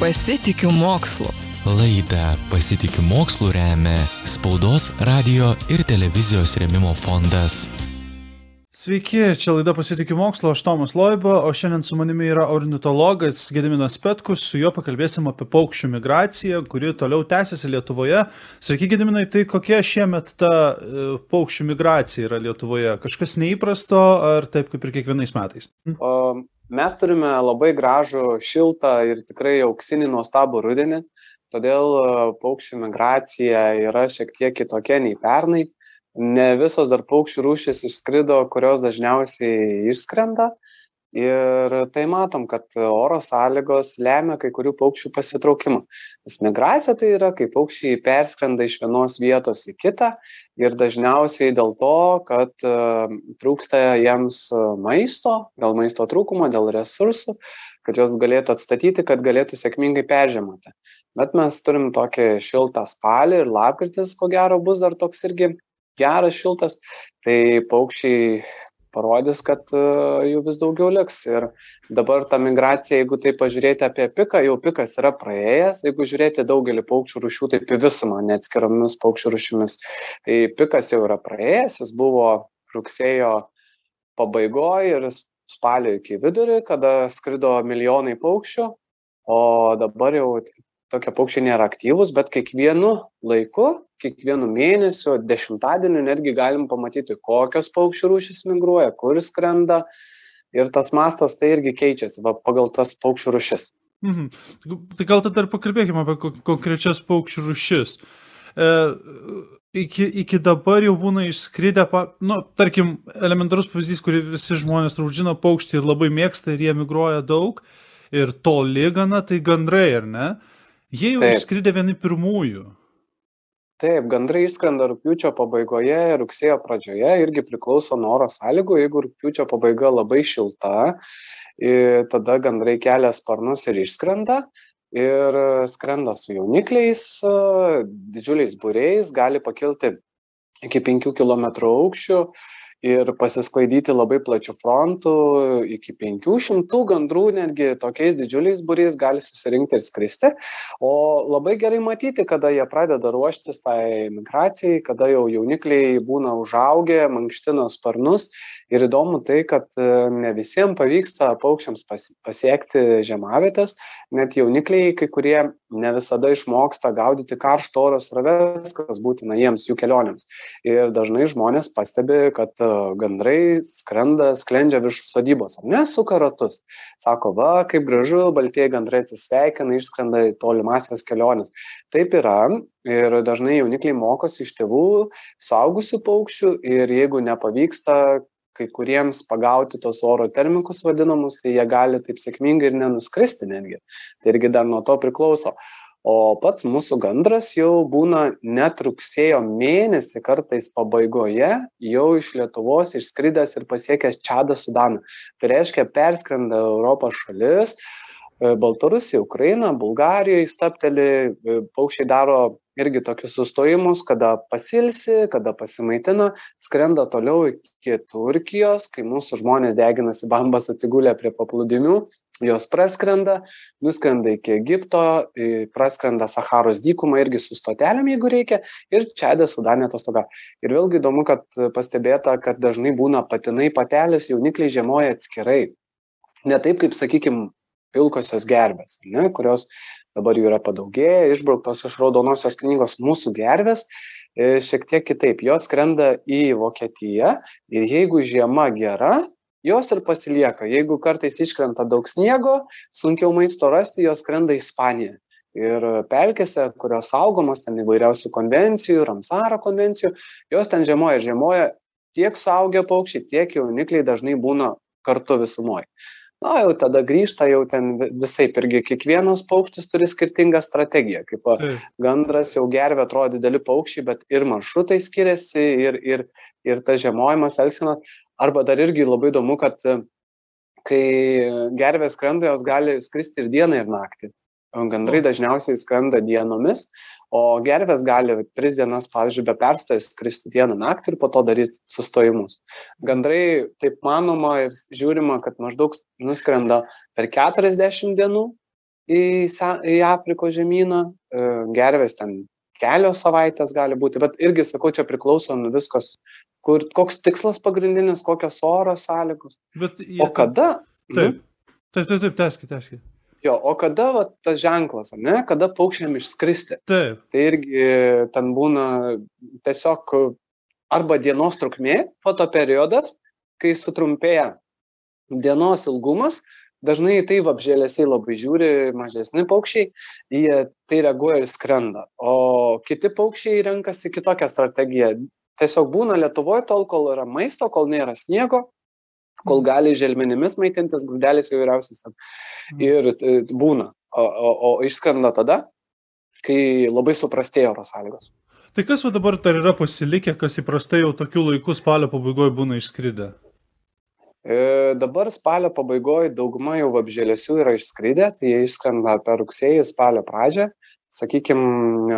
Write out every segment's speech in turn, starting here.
Pasitikiu mokslu. Laidą Pasitikiu mokslu remia Spaudos, radio ir televizijos remimo fondas. Sveiki, čia laida Pasitikiu mokslo, aš Tomas Loiba, o šiandien su manimi yra ornitologas Gediminas Petkus, su juo pakalbėsim apie paukščių migraciją, kuri toliau tęsiasi Lietuvoje. Sveiki, Gediminai, tai kokia šiemet ta e, paukščių migracija yra Lietuvoje? Kažkas neįprasto ar taip kaip ir kiekvienais metais? O, mes turime labai gražų, šiltą ir tikrai auksinį nuostabų rudenį, todėl e, paukščių migracija yra šiek tiek kitokia nei pernai ne visos dar paukščių rūšys išskrido, kurios dažniausiai išskrenda. Ir tai matom, kad oro sąlygos lemia kai kurių paukščių pasitraukimą. Nes migracija tai yra, kai paukščiai perskrenda iš vienos vietos į kitą ir dažniausiai dėl to, kad trūksta jiems maisto, dėl maisto trūkumo, dėl resursų, kad jos galėtų atstatyti, kad galėtų sėkmingai peržiemoti. Bet mes turim tokį šiltą spalį ir lapkritis, ko gero, bus dar toks irgi geras, šiltas, tai paukščiai parodys, kad uh, jų vis daugiau liks. Ir dabar ta migracija, jeigu tai pažiūrėti apie piką, jau pikas yra praėjęs, jeigu žiūrėti daugelį paukščių rušių, taip į visumą, neatskiromis paukščių rušimis, tai pikas jau yra praėjęs, jis buvo rugsėjo pabaigoje ir spalio iki vidurio, kada skrido milijonai paukščių, o dabar jau tokie paukščiai nėra aktyvūs, bet kiekvienu laiku, kiekvienu mėnesiu, dešimtadieniu netgi galim pamatyti, kokios paukščių rūšis migruoja, kur skrenda. Ir tas mastas tai irgi keičiasi va, pagal tas paukščių rūšis. Mhm. Tai gal tada ir pakalbėkime apie konkrečias paukščių rūšis. E, iki, iki dabar jau būna išskridę, pa, nu, tarkim, elementarus pavyzdys, kurį visi žmonės turbūt žino, paukštį ir labai mėgsta ir jie migruoja daug ir toli gana, tai gandrai, ar ne? Jie jau Taip. išskridė vieni pirmųjų. Taip, gandrai išskrenda rūpiučio pabaigoje, rugsėjo pradžioje, irgi priklauso nuo oro sąlygų. Jeigu rūpiučio pabaiga labai šilta, tada gandrai kelia sparnus ir išskrenda. Ir skrenda su jaunikliais, didžiuliais būriais, gali pakilti iki 5 km aukščių ir pasisklaidyti labai plačiu frontu iki 500 gandrų netgi tokiais didžiuliais būriais gali susirinkti ir skristi. O labai gerai matyti, kada jie pradeda ruoštis tai migracijai, kada jau jaunikliai būna užaugę, mankština sparnus. Ir įdomu tai, kad e, ne visiems pavyksta paukščiams pas- pasiekti žemavietės, net jaunikliai kai kurie ne visada išmoksta gaudyti karšto oro sroves, kas būtina jiems jų kelionėms. Ir dažnai žmonės pastebi, kad gandrai skrenda, sklendžia virš sodybos, ar ne, suka ratus. Sako, va, kaip gražu, baltieji gandrai atsisveikina, išskrenda į tolimasias keliones. Taip yra ir dažnai jaunikliai mokosi iš tėvų, suaugusių paukščių ir jeigu nepavyksta kai kuriems pagauti tos oro termikus vadinamus, tai jie gali taip sėkmingai ir nenuskristi netgi. Tai irgi dar nuo to priklauso. O pats mūsų gandras jau būna net rugsėjo mėnesį, kartais pabaigoje, jau iš Lietuvos išskridęs ir pasiekęs Čadą Sudaną. Tai reiškia, perskrenda Europos šalis, e, Baltarusija, Ukraina, Bulgarija įstapteli, e, paukščiai daro irgi tokius sustojimus, kada pasilsi, kada pasimaitina, skrenda toliau iki Turkijos, kai mūsų žmonės deginasi bambas atsigulę prie paplūdimių, jos praskrenda, nuskrenda iki Egipto, praskrenda Saharos dykumą irgi su stotelėm, jeigu reikia, ir čia dė Sudanė atostoga. Ir vėlgi įdomu, kad pastebėta, kad dažnai būna patinai patelės, jaunikliai žiemoja atskirai. Ne taip, kaip, sakykime, pilkosios gerbės, ar ne, kurios dabar jų yra padaugėję, išbrauktos iš raudonosios knygos mūsų gervės, e, šiek tiek kitaip. Jos skrenda į Vokietiją ir jeigu žiema gera, jos ir pasilieka. Jeigu kartais iškrenta daug sniego, sunkiau maisto rasti, jos skrenda į Ispaniją. Ir pelkėse, kurios saugomos ten įvairiausių konvencijų, Ramsaro konvencijų, jos ten žiemoja. Žiemoja tiek suaugę paukščiai, tiek jaunikliai dažnai būna kartu visumoje. Na, jau tada grįžta jau ten vi- visaip irgi kiekvienas paukštis turi skirtingą strategiją. Kaip va, Taip. gandras jau gervė atrodo dideli paukščiai, bet ir maršrutai skiriasi, ir, ir, ir tas žiemojimas elgsena. Arba dar irgi labai įdomu, kad e, kai gervės skrenda, jos gali skristi ir dieną, ir naktį. Gandrai dažniausiai skrenda dienomis, o gervės gali tris dienas, pavyzdžiui, be perstojo skristi dieną naktį ir po to daryti sustojimus. Gandrai, taip manoma ir žiūrima, kad maždaug nuskrenda per 40 dienų į, se- į Afrikos žemyną, e, gervės ten kelios savaitės gali būti, bet irgi, sakau, čia priklauso nuo viskas, kur, koks tikslas pagrindinis, kokios oro sąlygos. Bet jie O kada? Taip. Taip, taip, taip, teskit, teskit. Jo, o kada va, tas ženklas, ne, kada paukščiam išskristi? Taip. Tai irgi ten būna tiesiog arba dienos trukmė, fotoperiodas, kai sutrumpėja dienos ilgumas, dažnai tai vabžėlėsiai labai žiūri mažesni paukščiai, jie tai reaguoja ir skrenda. O kiti paukščiai renkasi kitokią strategiją. Tiesiog būna Lietuvoje tol, kol yra maisto, kol nėra sniego, kol gali želmenimis maitintis, grūdelis įvairiausias. ten. Ir e, būna. O, o, o išskrenda tada, kai labai suprastėjo oro sąlygos. Tai kas va dabar dar yra pasilikę, kas įprastai jau tokiu laiku spalio pabaigoje būna išskridę? E, dabar spalio pabaigoje dauguma jau vabžėlėsių yra išskridę, tai jie išskrenda per rugsėjį, spalio pradžią. Sakykime,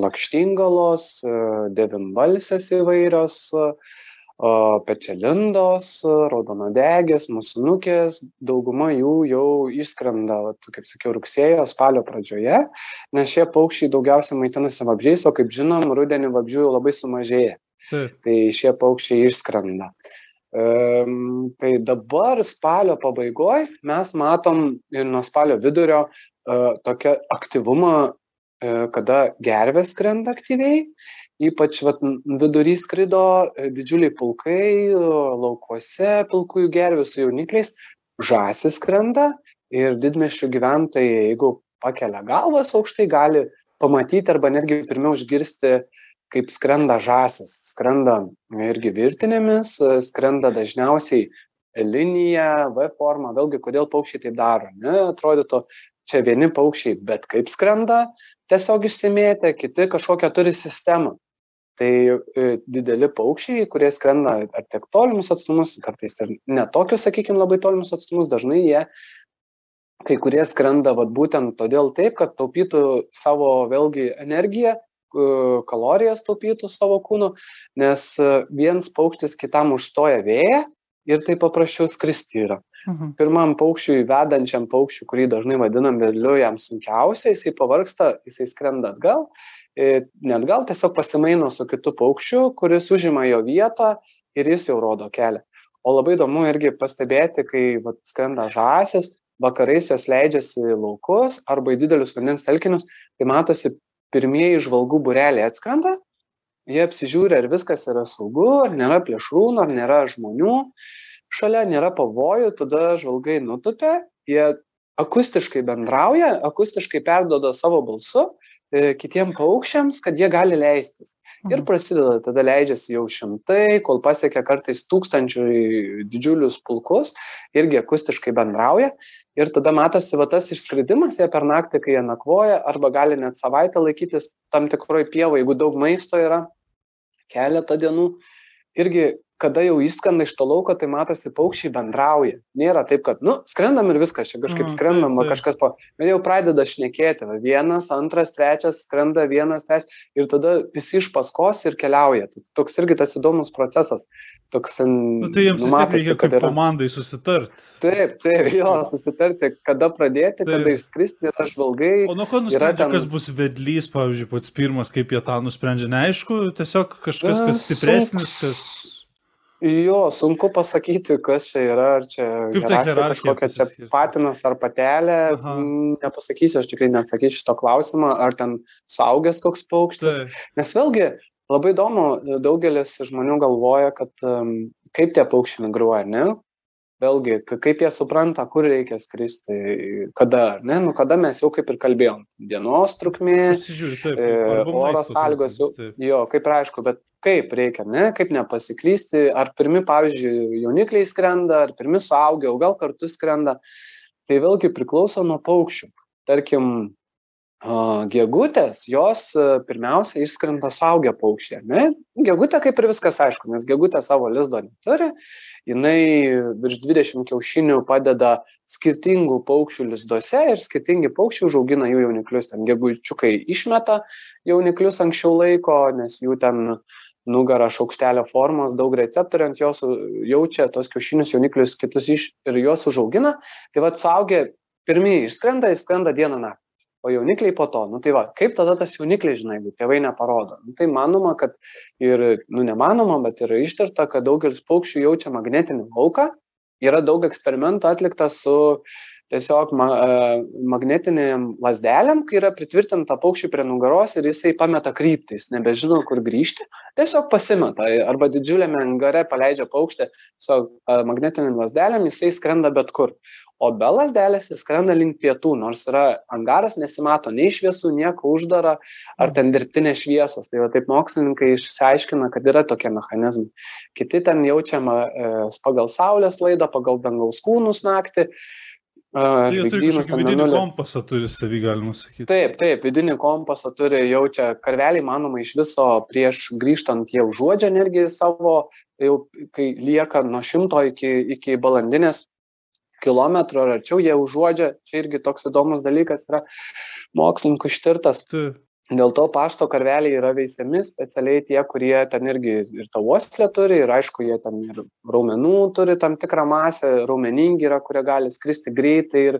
lakštingalos, e, devinbalsės įvairios, e, pečelindos, raudonodegės, musinukės, dauguma jų jau išskrenda, vat, kaip sakiau, rugsėjo, spalio pradžioje, nes šie paukščiai daugiausiai maitinasi vabžiais, o kaip žinom, rudenį vabžių jau labai sumažėja Taip. tai šie paukščiai išskrenda. Um, tai dabar spalio pabaigoje mes matom ir nuo spalio vidurio uh, tokią aktyvumą, uh, kada gervės skrenda aktyviai, ypač vat, vidury skrido uh, didžiuliai pulkai, uh, laukuose pilkųjų gervių su jaunikliais, žasis skrenda ir didmešių gyventojai, jeigu pakelia galvas aukštai, gali pamatyti arba netgi pirmiau išgirsti kaip skrenda žąsis. Skrenda irgi virtinėmis, skrenda dažniausiai linija, V forma, vėlgi, kodėl paukščiai taip daro. Ne, atrodytų, čia vieni paukščiai, bet kaip skrenda, tiesiog išsimėtę, kiti kažkokią turi sistemą. Tai e, dideli paukščiai, kurie skrenda ar tiek tolimus atstumus, kartais ir netokius, sakykime, labai tolimus atstumus, dažnai jie kai kurie skrenda vat, būtent todėl taip, kad taupytų savo vėlgi energiją, e, kalorijas taupytų savo kūnu, nes e, viens paukštis kitam užstoja vėją ir tai paprasčiau skristi yra. Mhm. Pirmam paukščiui, vedančiam paukščiui, kurį dažnai vadinam vedliu, jam sunkiausia, jisai pavarksta, jisai skrenda atgal, net gal tiesiog pasimaino su kitu paukščiu, kuris užima jo vietą ir jis jau rodo kelią. O labai įdomu irgi pastebėti, kai vat, skrenda žąsis, vakarais jos leidžiasi į laukus arba į didelius vandens telkinius, tai matosi pirmieji žvalgų bureliai atskrenda, jie apsižiūri, ar viskas yra saugu, ar nėra plėšrūnų, ar nėra žmonių, šalia nėra pavojų, tada žvalgai nutupia, jie akustiškai bendrauja, akustiškai perdoda savo balsu e, kitiem paukščiams, kad jie gali leistis. Ir Mhm. prasideda, tada leidžiasi jau šimtai, kol pasiekia kartais tūkstančių didžiulius pulkus, irgi akustiškai bendrauja. Ir tada matosi va tas išskridimas, jie per naktį, kai jie nakvoja, arba gali net savaitę laikytis tam tikroj pievoje, jeigu daug maisto yra, keletą dienų. Irgi, kada jau įskrenda iš to lauko, tai matosi paukščiai bendrauja. Nėra taip, kad, nu, skrendam ir viskas, čia kažkaip Mhm, skrendam, va kažkas po... Bet jau pradeda šnekėti, va, vienas, antras, trečias, skrenda vienas, trečias, ir tada visi iš paskos ir keliauja. Tai toks irgi tas įdomus procesas. Toks, Nu, tai jiems tiek reikia kaip komandai susitart. Taip, taip, jo, susitarti, kada pradėti, Taip. kada išskristi yra žvalgai. O nuo ko Yra nusprendžia, ten- kas bus vedlys, pavyzdžiui, pats pirmas, kaip jie tą nusprendžia, neaišku, tiesiog kažkas, kas stipresnis, kas... Jo, sunku pasakyti, kas čia yra, ar čia kažkokia čia patinas ar patelė. Aha. Mm, Nepasakysiu, aš tikrai neatsakysiu šito klausimą, ar ten saugęs koks paukštis. Tai, Nes vėlgi labai įdomu, daugelis žmonių galvoja, kad um, kaip tie paukščiai migruoja, ne? Vėlgi, ka- kaip jie supranta, kur reikia skristi, kada, ne? Nu, kada mes jau kaip ir kalbėjom. Dienos trukmė, pasižiūrė, taip. e, oro sąlygos jau. Jo, kaip ir aišku, bet kaip reikia, ne? Kaip nepasiklysti, ar pirmi, pavyzdžiui, jaunikliai skrenda, ar pirmi suaugę, o gal kartu skrenda. Tai vėlgi priklauso nuo paukščių. Tarkim, gegutės, jos a, pirmiausia išskrenda suaugę paukščiai, ar ne? Gegutė kaip ir viskas aišku, nes gegutė savo lizdo neturi, jinai virš 20 kiaušinių padeda skirtingų paukščių lizduose ir skirtingi paukščiai užaugina jų jauniklius. Ten gegučiukai išmeta jauniklius anksčiau laiko, nes jų ten nugara šaukštelio formos, daug receptorių ant jos u- jaučia tos kiaušinius jauniklius kitus iš ir juos užaugina. Tai vad suaugę pirmieji išskrenda, išskrenda dieną naktį. O jaunikliai po to, nu tai va, kaip tada tas jaunikliai, žinai, jeigu tėvai neparodo. Nu, tai manoma, kad ir, nu nemanoma, bet yra ištirta, kad daugelis paukščių jaučia magnetinį lauką. Yra daug eksperimentų atlikta su tiesiog ma, magnetiniam lasdelėm, kai yra pritvirtinta paukščių prie nugaros ir jisai pameta kryptį, jis nebežino, kur grįžti, tiesiog pasimeta. Arba didžiuliame angare paleidžia paukštį su magnetiniam lasdelėm, jisai skrenda bet kur. O be lasdelės jis skrenda link pietų, nors yra angaras, nesimato nei šviesų, nieko uždara, ar ten dirbtinės šviesos. Tai va taip mokslininkai išsiaiškina, kad yra tokie mechanizmai. Kiti ten jaučiama e, pagal saulės laidą, pagal dangaus kūnus naktį. Tai jie turi kažkokį vidinį kompasą, turi savį, galima sakyti. Taip, taip, vidinį kompasą turi, jaučia karveliai, manoma, iš viso prieš grįžtant jie užuodžia netgi savo, jau kai lieka nuo šimto iki, iki balandinės kilometrų ar arčiau, jie užuodžia, čia irgi toks įdomus dalykas yra mokslininkų ištirtas. Taip. Dėl to pašto karveliai yra veisiami specialiai tie, kurie ten irgi ir tavoslę turi, ir aišku, jie ten ir raumenų turi tam tikrą masę, raumeningi yra, kurie gali skristi greitai ir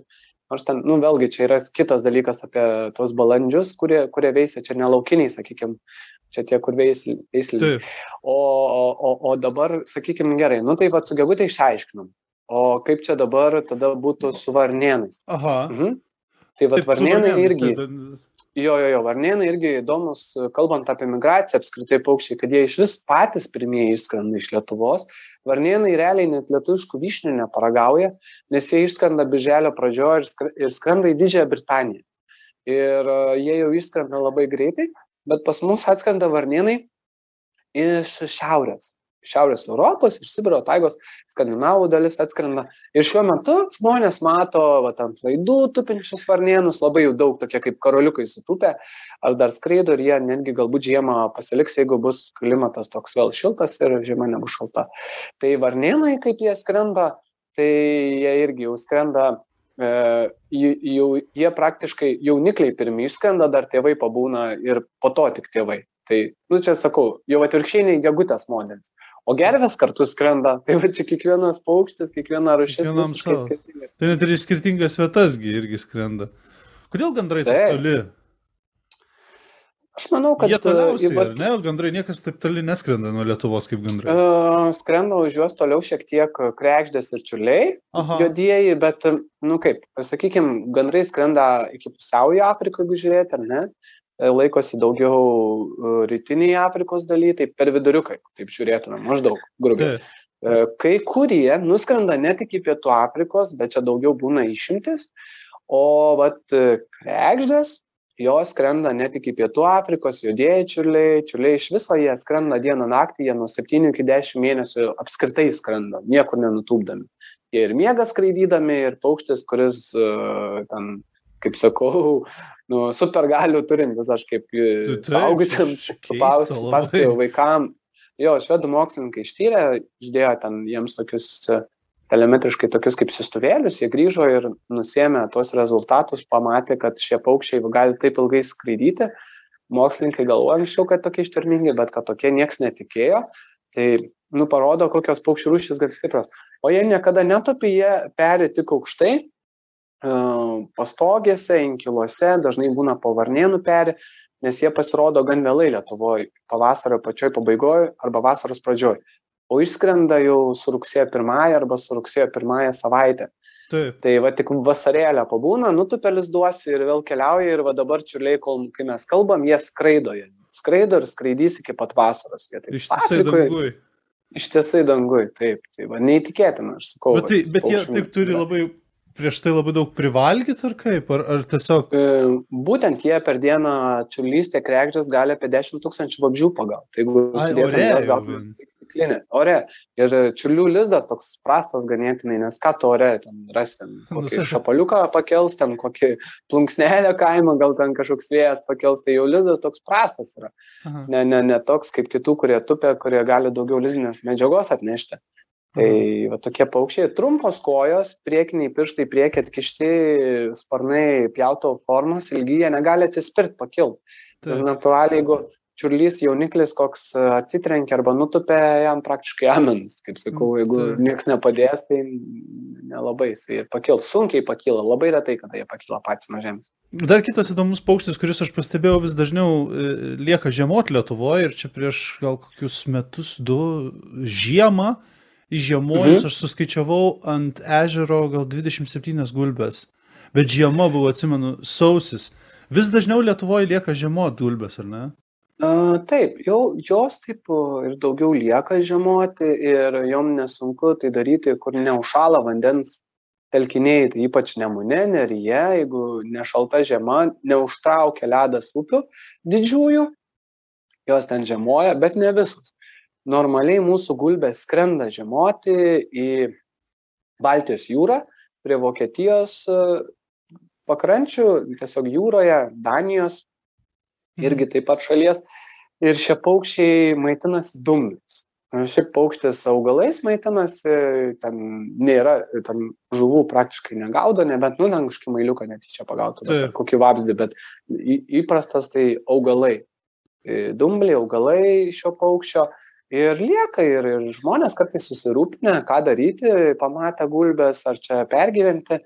nors ten, nu vėlgi, čia yra kitas dalykas apie tuos balandžius, kurie, kurie veisia, čia nelaukiniai, sakykime, čia tie, kur veisliai. O, o, o dabar, sakykime, gerai, nu tai va su gegutė išaiškinom. O kaip čia dabar tada būtų su varnėnais? Aha. Mhm. Tai vad varnėnai irgi. Tai... Jo, jo, jo, varnėnai irgi įdomus, kalbant apie migraciją apskritai paukščiai, kad jie iš vis patys pirmieji išskrenda iš Lietuvos. Varnėnai realiai net lietuviškų vyšnių neparagauja, nes jie išskrenda birželio pradžioje ir skrenda į Didžiąją Britaniją. Ir uh, jie jau išskrenda labai greitai, bet pas mus atskrenda varnėnai iš šiaurės šiaurės europos iš sibiro taigos skandinavų dalis atskrenda. Ir šiuo metu žmonės mato vat ant laidų tupinčius varnėnus labai jų daug tokie kaip karoliukai sutūpę ar dar skraido ir jie netgi galbūt žiemą pasiliks jeigu bus klimatas toks vėl šiltas ir žiema nebus šalta. Tai varnėnai kaip jie skrenda tai jie irgi jau skrenda e, jau jie praktiškai jaunikliai pirmi išskrenda dar tėvai pabūna ir po to tik tėvai. Tai nu čia sakau jau atvirkščiai nei gegutės modelis o gervės kartu skrenda. Tai va čia kiekvienas paukštis, kiekviena rušis skirtingas. Tai net ir iš skirtingas vietasgi irgi skrenda. Kodėl gandrai taip toli? Aš manau, kad... Jie toliausiai, va, ne, gandrai niekas taip toli neskrenda nuo Lietuvos kaip gandrai. Uh, skrenda už juos toliau šiek tiek krekždės ir čiuliai, juodieji, bet, nu kaip, sakykime, gandrai skrenda iki pusiaujo Afrikoje, jeigu žiūrėti, ar ne? Laikosi daugiau e, rytinėje Afrikos dalyje, tai per viduriukai, taip žiūrėtume, maždaug grubiai. E, kai kurie nuskrenda ne tik į Pietų Afrikos, bet čia daugiau būna išimtis, o vat e, krekždės, jos skrenda ne tik į Pietų Afrikos, judėjai čiurliai, čiurliai iš viso jie skrenda dieną naktį, jie nuo 7 iki 10 mėnesių apskritai skrenda, niekur nenutūpdami. Jie ir miega skraidydami, ir paukštis, kuris uh, ten kaip sakau, nu, supergalių turintis, aš kaip saugusiam pasakoju vaikam. Jo, švedų mokslininkai ištyrė, išdėjo ten jiems tokius e, telemetriškai tokius kaip sistuvėlius, jie grįžo ir nusėmė tuos rezultatus, pamatė, kad šie paukščiai gali taip ilgai skraidyti. Mokslininkai galvoja anksčiau, kad tokie ištvermingi, bet kad tokie nieks netikėjo. Tai, nu, parodo, kokios paukščių rūšys gali stiprios. O jie niekada netopi, jie peri tik aukštai, pastogėse, inkiluose, dažnai būna po varnėnų peri, nes jie pasirodo gan vėlai Lietuvoje, pavasario pačioj pabaigoje arba vasaros pradžioj. O išskrenda jau su rugsėjo pirmąją arba su rugsėjo pirmąją savaitę. Taip. Tai va tik vasarėlę pabūna, nutupelis duosi ir vėl keliauja ir va dabar čiuliai, kol kai mes kalbam, jie skraido. Jie skraido ir skraidys iki pat vasaros. Ištisai dangui. Ištisai dangui, taip. Tai va, neįtikėtina, aš sakau. Bet, tai, bet jie taip turi labai prieš tai labai daug privalgyt ar kaip? Ar, ar tiesiog... E, būtent jie per dieną čiurlys tiek rekdžias gali apie 10 tūkstančių vabžių pagauti. Tai jeigu sudėtum jas gautum stiklinė. Ore. Ir čiurlių lizdas toks prastas ganėtinai, nes ką tu ore ten rasi, ten nu, kokį šapaliuką pakels, ten kokį plunksnelę kaimą, gal ten kažkoks vėjas pakels, tai jau lizdas toks prastas yra. Aha. Ne, ne, ne toks kaip kitų, kurie tupia, kurie gali daugiau lizdinės medžiagos atnešti. Tai va tokie paukščiai, trumpos kojos, priekiniai pirštai priekį atkišti, sparnai pjauto formos, ilgi, jie negali atsispirti, pakilti. Ir natūraliai, jeigu čiurlys jauniklis koks atsitrenkia arba nutupia, jam praktiškai amens, kaip sakau, jeigu niekas nepadės, tai nelabai jisai ir pakils, sunkiai pakyla, labai retai, kada jie pakyla patys nuo žemės. Dar kitas įdomus paukštis, kuris aš pastebėjau vis dažniau e, lieka žiemot Lietuvoje ir čia prieš gal kokius metus, du žiemą įžiemojus Mhm. aš suskaičiavau ant ežero gal 27 gulbės. Bet žiema buvo, atsimenu, sausis. Vis dažniau Lietuvoje lieka žiemot gulbės, ar ne? A, taip, jau jos taip ir daugiau lieka žiemoti ir jom nesunku tai daryti, kur neužšala vandens telkiniai, tai ypač nemune, neryje, jeigu nešalta žiema, neužtraukia ledas upių didžiųjų, jos ten žiemoja, bet ne visos. Normaliai mūsų gulbės skrenda žiemoti į Baltijos jūrą, prie Vokietijos e, pakrančių, tiesiog jūroje, Danijos irgi taip pat šalies. Ir šie paukščiai maitinasi dumbliais. Šiaip paukštis augalais maitinasi, ten nėra, ten žuvų praktiškai negaudo, nebent, nu, ten kažkokį mailiuką netyčia pagautų, bet Taip. ar kokį vabzdį, bet įprastas tai augalai. E, Dumbliai, augalai šio paukščio. Ir lieka, ir, ir žmonės kartais susirūpinę, ką daryti, pamatę gulbės, ar čia pergyventi.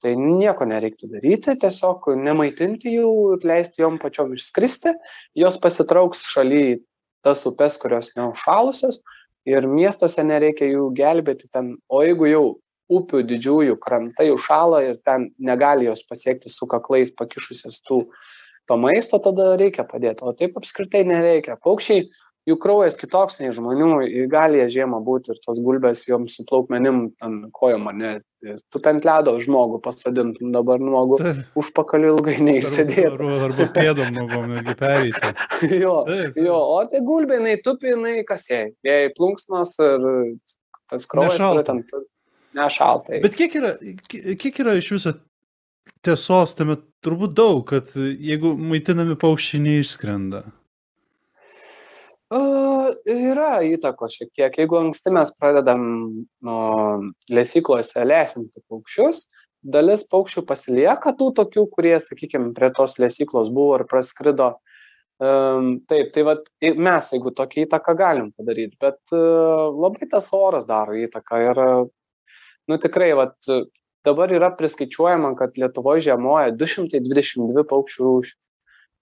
Tai nieko nereiktų daryti, tiesiog nemaitinti jų ir leisti jom pačiom išskristi. Jos pasitrauks šaly į tas upes, kurios neužšalusios ir miestuose nereikia jų gelbėti ten. O jeigu jau upių didžiųjų krantai užšala ir ten negali jos pasiekti su kaklais pakišusios tų to maisto, tada reikia padėti. O taip apskritai nereikia. Paukščiai, jų kraujas kitoks nei žmonių, gali jie žiemą būti ir tos gulbės joms su plaukmenim ant kojom, ne? Tu ant ledo žmogų pasodintum dabar nuogu, Taip. užpakaliu ilgai neišsėdėtų. Arba, arba pėdom nuogom netgi pereiti. jo, Taip, jo, o tai gulbė, jinai tupi, jinai kasėjai. Jei plunksnos ir tas kraujas yra ten nešaltai. Bet kiek yra, ki- kiek yra iš viso tiesos tame turbūt daug, kad jeigu maitinami paukščiai neišskrenda. Uh, yra įtakos šiek tiek. Jeigu anksti mes pradedam nuo lesyklose lesinti paukščius, dalis paukščių pasilieka tų tokių, kurie, sakykime, prie tos lesyklos buvo ir praskrido. Um, taip, tai vat, mes, jeigu tokią įtaką galim padaryti, bet uh, labai tas oras daro įtaką ir, nu tikrai, vat, dabar yra priskaičiuojama, kad Lietuvoje žiemoja 222 paukščių rūšys.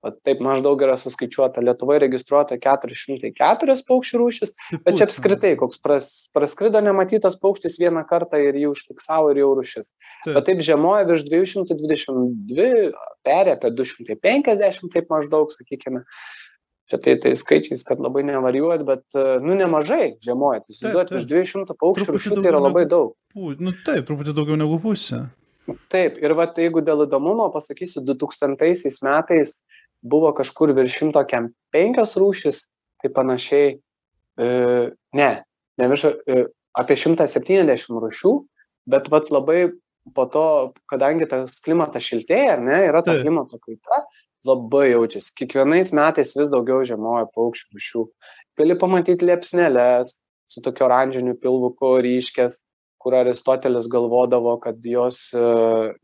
Vat taip maždaug yra suskaičiuota, Lietuvoje registruota 404 paukščių rūšis, Tai bet čia apskritai, koks pras, praskrido nematytas paukštis vieną kartą ir jį užfiksavo ir jau rūšis. Taip. Bet taip žiemoja virš 222, peri apie 250 taip maždaug, sakykime. Čia tai, tai skaičiais, kad labai nevarijuot, bet, nu, nemažai žiemoja. Tai įsivaizduot, taip. virš 200 paukščių Truputį rūšių tai yra labai daug. Nu taip, truputį daugiau negu pusė. Taip, ir va, jeigu dėl įdomumo pasakysiu, 2000 metais buvo kažkur virš 105 rūšis, tai panašiai, e, ne, ne virš, e, apie 170 rūšių, bet vat labai po to, kadangi tas klimatas šiltėja, ne, yra ta klimato kaita, labai jaučiasi. Kiekvienais metais vis daugiau žiemoja paukščių rūšių. Gali pamatyti liepsnelės su tokiu oranžiniu pilvuku ryškės, kur Aristotelis galvodavo, kad jos e,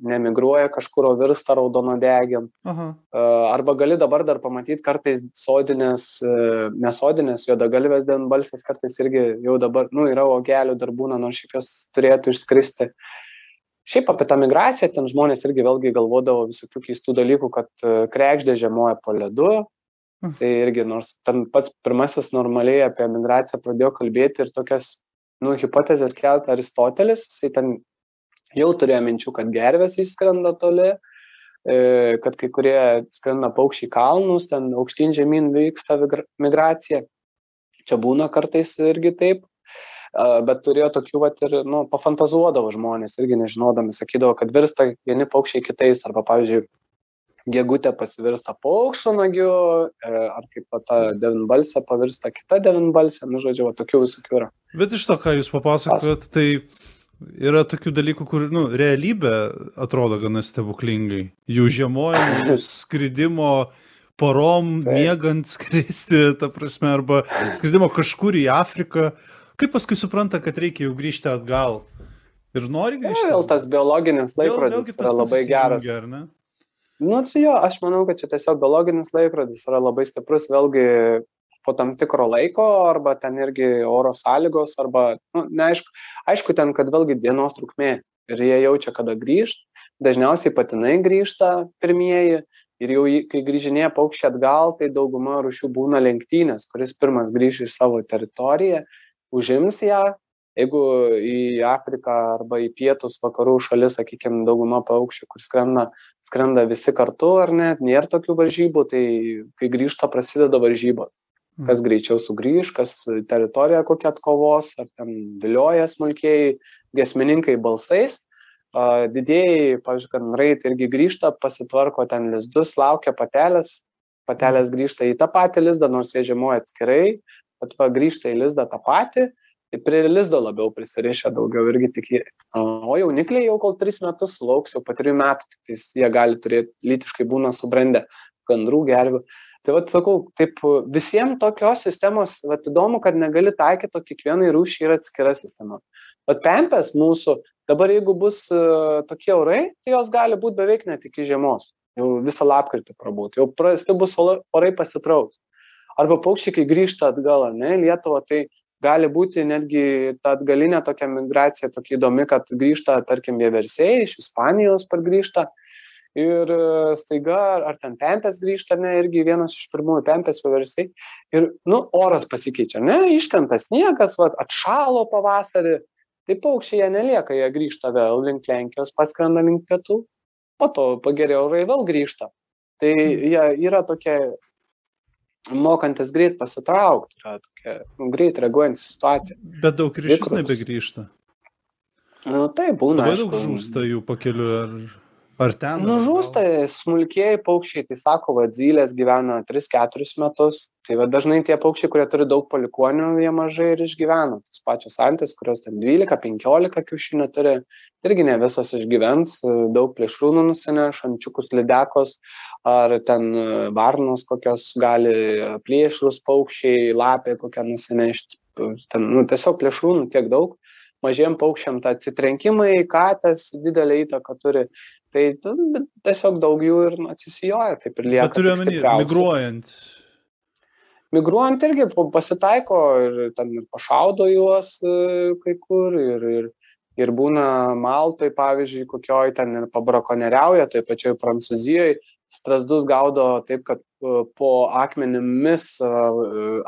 nemigruoja kažkur, o virsta raudonodegėm. Aha. E, Arba gali dabar dar pamatyti kartais sodinės, e, nesodinės juodagalvės denbalsės, kartais irgi jau dabar, nu, yra ogelių dar būna, nors šiaip jos turėtų išskristi. Šiaip apie tą migraciją ten žmonės irgi vėlgi galvodavo visokių keistų dalykų, kad krekždė žiemoja po ledu. Mhm. Tai irgi, nors ten pats pirmasis normaliai apie migraciją pradėjo kalbėti ir tokias, nu, hipotezės keltą Aristotelis, jisai ten jau turėjo minčių, kad gervės išskrenda toli, e, kad kai kurie skrenda paukščiai kalnus, ten aukštyn žemyn vyksta migracija. Čia būna kartais irgi taip. A, Bet turėjo tokių, vat, ir, nu, pafantazuodavo žmonės, irgi nežinodami, sakydavo, kad virsta vieni paukščiai kitais, arba, pavyzdžiui, gegutė pasivirsta paukščionagiu, e, ar kaip va, ta devinbalsė pavirsta kita devinbalsė, nu, žodžiu, va, tokių visokių yra. Bet iš to, ką jūs papasakojot, tai yra tokių dalykų, kur, nu, realybė atrodo gana stebuklingai. Jų žiemojimo, jų skridimo porom, Taip. miegant skristi, ta prasme, arba skridimo kažkur į Afriką. Kaip paskui supranta, kad reikia jau grįžti atgal? Ir nori grįžti? Vėl tas biologinis Vėl- laikrodis vėlgi tas yra labai geras. ne? Nu, tai jo, aš manau, kad čia tiesiog biologinis laikrodis yra labai stiprus, vėlgi po tam tikro laiko, arba ten irgi oro sąlygos, arba, nu, neaišku, aišku, ten, kad vėlgi dienos trukmė ir jie jaučia, kada grįžt. Dažniausiai patinai grįžta pirmieji ir jau kai grįžinėja paukščiai atgal, tai dauguma rušių būna lenktynės, kuris pirmas grįž į savo teritoriją, užims ją. Jeigu į Afriką arba į pietus vakarų šalis, sakykime, dauguma paukščių, kur skrenda, skrenda visi kartu ar net, nėra tokių varžybų, tai kai grįžta prasideda varžybos kas mm. greičiau sugrįž, kas teritoriją kokią atkovos, ar ten vilioja smulkiai gesmininkai balsais. Didėjai, pavyzdžiui, gandrai tai irgi grįžta, pasitvarko ten lizdus, laukia patelės, patelės grįžta į tą patį lizdą, nors jie žiemoja atskirai, bet va grįžta į lizdą tą patį, prie lizdo labiau prisirišę daugiau irgi tik jie. O jaunikliai jau kol tris metus sulauks, jau po trijų metų, tai jie gali turėti, lytiškai būna subrendę gandrų gervių. Tai vat sakau taip visiem tokios sistemos vat įdomu kad negali taikyt o kiekvienai rūšiai yra atskira sistema. Vat pempės mūsų dabar jeigu bus e, tokie orai tai jos gali būt beveik net iki žiemos. Jau visą lapkritį prabūt jau prasti bus orai pasitrauks. Arba paukščiai kai grįžta atgal ane į lietuvą tai gali būti netgi ta atgalinė tokia migracija tokia įdomi kad grįžta tarkim vieversiai iš ispanijos pargrįžta ir e, staiga ar ten pempės grįžta, ne, irgi vienas iš pirmųjų pempės vieversiai. Ir, nu, oras pasikeičia, ne, iškrenta sniegas, va, atšalo pavasarį, tai paukščiai jie nelieka, jie grįžta vėl link Lenkijos, paskrenda link pietų, po to pagerėjo orai vėl grįžta. Tai hmm. jie yra tokie mokantis greit pasitraukti, yra tokia nu, greit reaguojanti situacija. Bet daug ir iš vis nebegrįžta. Nu, tai būna. Labai daug žūsta jų pakeliu ar Ar ten? Nu, žūsta smulkiai paukščiai, tai sako, va, zylės gyvena 3-4 metus. Tai va, dažnai tie paukščiai, kurie turi daug palikonių, jie mažai ir išgyvena. Tas pačios antis, kurios ten 12-15 kiaušinių turi, irgi ne visas išgyvens, daug plėšrūnų nusineš, ančiukus lydekos, ar ten varnos kokios gali plėšrus paukščiai, lapė kokią nusinešti. Ten, nu, tiesiog plėšrūnų tiek daug mažiem paukščiam ta atsitrenkimai, katės didelį įtaką turi. Tai nu, tiesiog daug jų ir atsisijoja, taip ir lieka. Bet turiu omeny, migruojant. Migruojant irgi pasitaiko ir ten ir pašaudo juos e, kai kur ir, ir, ir būna Maltai, pavyzdžiui, kokioj ten ir pabrakonieriauja, tai pačioj Prancūzijoje strazdus gaudo taip, kad e, po akmenimis, e,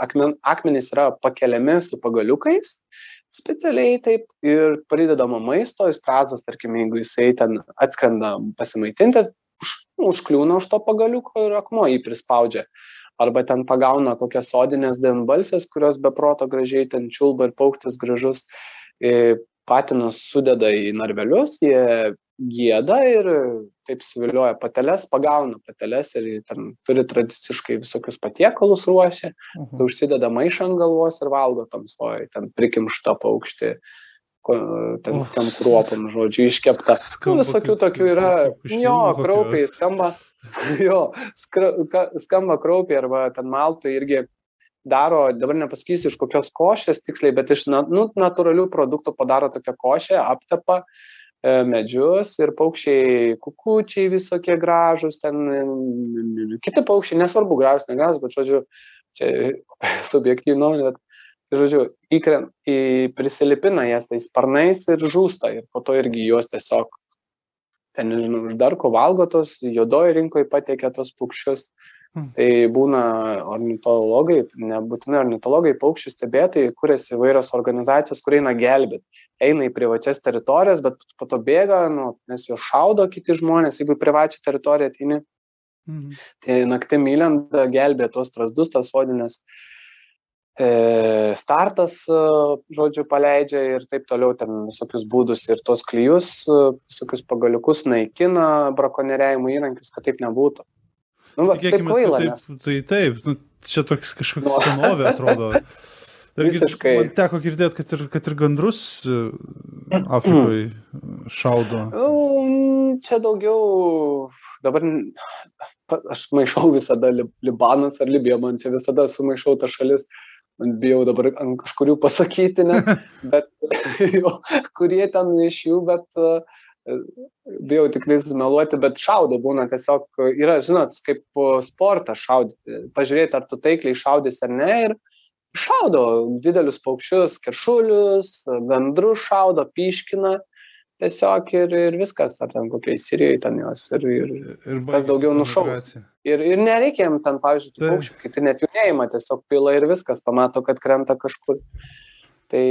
akmen, akmenys yra pakeliami su pagaliukais specialiai taip ir pridedama maisto, strazdas, tarkim, jeigu jisai ten atskrenda pasimaitinti, už, užkliūna už to pagaliuko ir akmuo jį prispaudžia. Arba ten pagauna kokias sodinės denbalsės, kurios be proto gražiai ten čiulba ir paukštis gražus. Patinus sudeda į narvelius, jie gieda ir taip suvilioja pateles, pagauna pateles ir ten turi tradiciškai visokius patiekalus ruošia, -huh. tai užsideda maišą ant galvos ir valgo tamsoje, ten prikimšta paukštį, ten oh, tam kruopam, žodžiu, iškepta. Nu, visokių tokių yra, jo, kraupiai skamba, jo, skra, ka, skamba kraupiai arba ten maltai irgi daro, dabar nepasakysiu iš kokios košės tiksliai, bet iš nu, natūralių produktų padaro tokią košę, aptepa, E, medžius ir paukščiai, kukučiai visokie gražus, ten kiti paukščiai, nesvarbu, gražus, negražus, bet, žodžiu, čia subjektyvi nuomonė, bet, tai, žodžiu, įkrent, į, prisilipina jas tais sparnais ir žūsta ir po to irgi juos tiesiog ten, nežinau, uždarko valgo tos, juodoji rinkoje patiekia tos paukščius. Hmm. Tai būna ornitologai, nebūtinai ornitologai, paukščių stebėtojai, kuriasi įvairios organizacijos, kur eina gelbėti. Eina į privačias teritorijas, bet po to bėga, nu, nes juos šaudo kiti žmonės, jeigu į privačią teritoriją ateini. Mhm. Tai naktį myliant gelbė tos trasdus, tas sodinės. E, startas, e, žodžiu, paleidžia ir taip toliau ten visokius būdus ir tos klyjus, e, visokius pagaliukus naikina, brakonieriavimo įrankius, kad taip nebūtų. Nu, va, Tikėkime, taip, kvaila, taip, nes... tai taip, nu, čia toks kažkoks nu. senovė atrodo. Visiškai. Man teko girdėti, kad ir, kad ir gandrus e, Afrikoje šaudo. Nu, čia daugiau, dabar aš maišau visada Libanas ar Libija, man čia visada sumaišau tą šalis, man bijau dabar ant kažkurių pasakyti, ne, bet jo, kurie ten iš jų, bet uh, bijau tikrai sumeluoti, bet šaudo būna tiesiog, yra, žinot, kaip sportas šaudyti, pažiūrėti, ar tu taikliai šaudys ar ne ir šaudo didelius paukščius, keršulius, gandrus šaudo, piškina, tiesiog ir, ir viskas, ar ten kokiai Sirijoje ten jos ir, ir, Ir kas daugiau nušaus. Ir, ir nereikia jam ten, pavyzdžiui, tų Taip. paukščių, kiti net jų neima, tiesiog pila ir viskas, pamato, kad krenta kažkur. Tai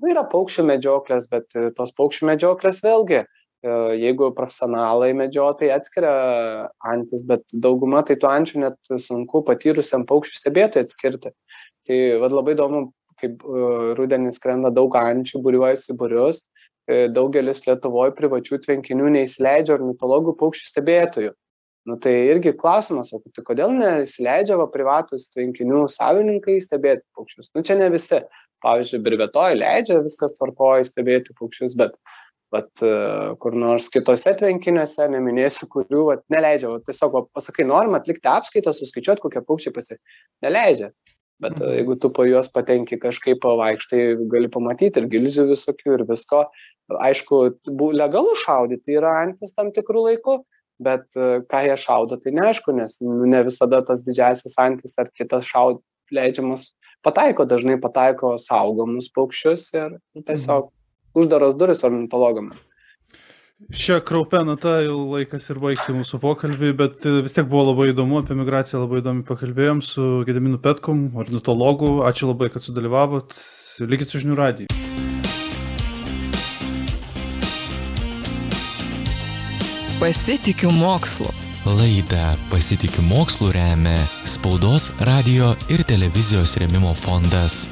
nu, yra paukščių medžioklės, bet tos paukščių medžioklės vėlgi, e, jeigu profesionalai medžiotojai atskiria antis, bet dauguma tai tų ančių net sunku patyrusiam paukščių stebėtojui atskirti. Tai vad labai įdomu, kaip e, rudenį skrenda daug ančių, būriuojasi būrius, e, daugelis Lietuvoje privačių tvenkinių neįsileidžia ornitologų paukščių stebėtojų. Nu, tai irgi klausimas, o tai kodėl neįsileidžia va privatus tvenkinių savininkai stebėti paukščius? Nu, čia ne visi. Pavyzdžiui, Birvetoje leidžia viskas tvarkoja stebėti paukščius, bet vat, e, kur nors kitose tvenkiniuose, neminėsiu, kurių vat, neleidžia. Vat, tiesiog va, pasakai, norim atlikti apskaitą, suskaičiuoti, kokie paukščiai pasi. Neleidžia. Bet Mhm. mhm. jeigu tu po juos patenki kažkaip pavaikštai, gali pamatyti ir gilzių visokių ir visko. Aišku, bu- legalu šaudyti yra antis tam tikrų laikų, bet e, ką jie šaudo, tai neaišku, nes nu, ne visada tas didžiasis antis ar kitas šaud leidžiamas pataiko, dažnai pataiko saugomus paukščius ir nu, tiesiog uždaros duris ornitologam. Šią kraupę natą jau laikas ir baigti mūsų pokalbį, bet e, vis tiek buvo labai įdomu, apie migraciją labai įdomi pakalbėjom su Gediminu Petkum, ornitologu. Ačiū labai, kad sudalyvavot. Likit su žinių radiju. Pasitikiu mokslu. Laidą Pasitikiu mokslu remia Spaudos, radio ir televizijos remimo fondas.